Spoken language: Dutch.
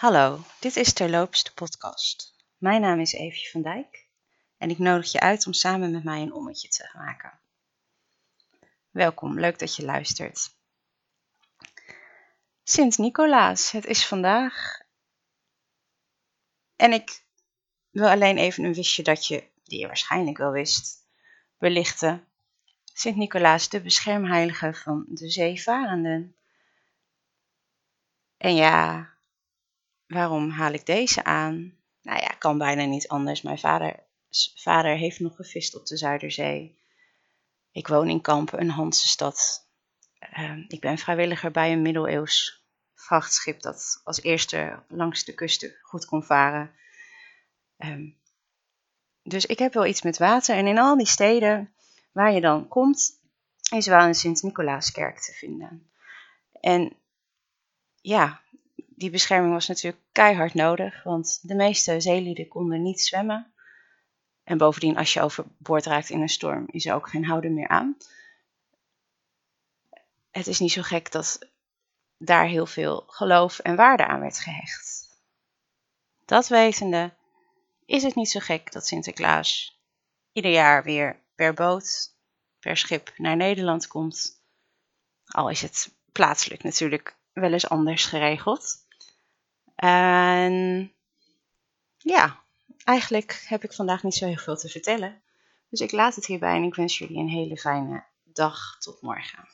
Hallo, dit is Terloops de podcast. Mijn naam is Evie van Dijk en ik nodig je uit om samen met mij een ommetje te maken. Welkom, leuk dat je luistert. Sint Nicolaas, het is vandaag. En ik wil alleen even een wistje dat je, die je waarschijnlijk wel wist, belichten. Sint Nicolaas, de beschermheilige van de zeevarenden. En ja, waarom haal ik deze aan? Nou ja, kan bijna niet anders. Mijn vader, vader heeft nog gevist op de Zuiderzee. Ik woon in Kampen, een Hanse stad. Ehm, ik ben vrijwilliger bij een middeleeuws vrachtschip dat als eerste langs de kusten goed kon varen. Ehm, dus ik heb wel iets met water. En in al die steden waar je dan komt, is wel een Sint-Nicolaaskerk te vinden. En ja, die bescherming was natuurlijk keihard nodig, want de meeste zeelieden konden niet zwemmen. En bovendien, als je overboord raakt in een storm, is er ook geen houden meer aan. Het is niet zo gek dat daar heel veel geloof en waarde aan werd gehecht. Dat wetende, is het niet zo gek dat Sinterklaas ieder jaar weer per boot, per schip naar Nederland komt. Al is het plaatselijk natuurlijk wel eens anders geregeld. En ja, eigenlijk heb ik vandaag niet zo heel veel te vertellen. Dus ik laat het hierbij en ik wens jullie een hele fijne dag. Tot morgen.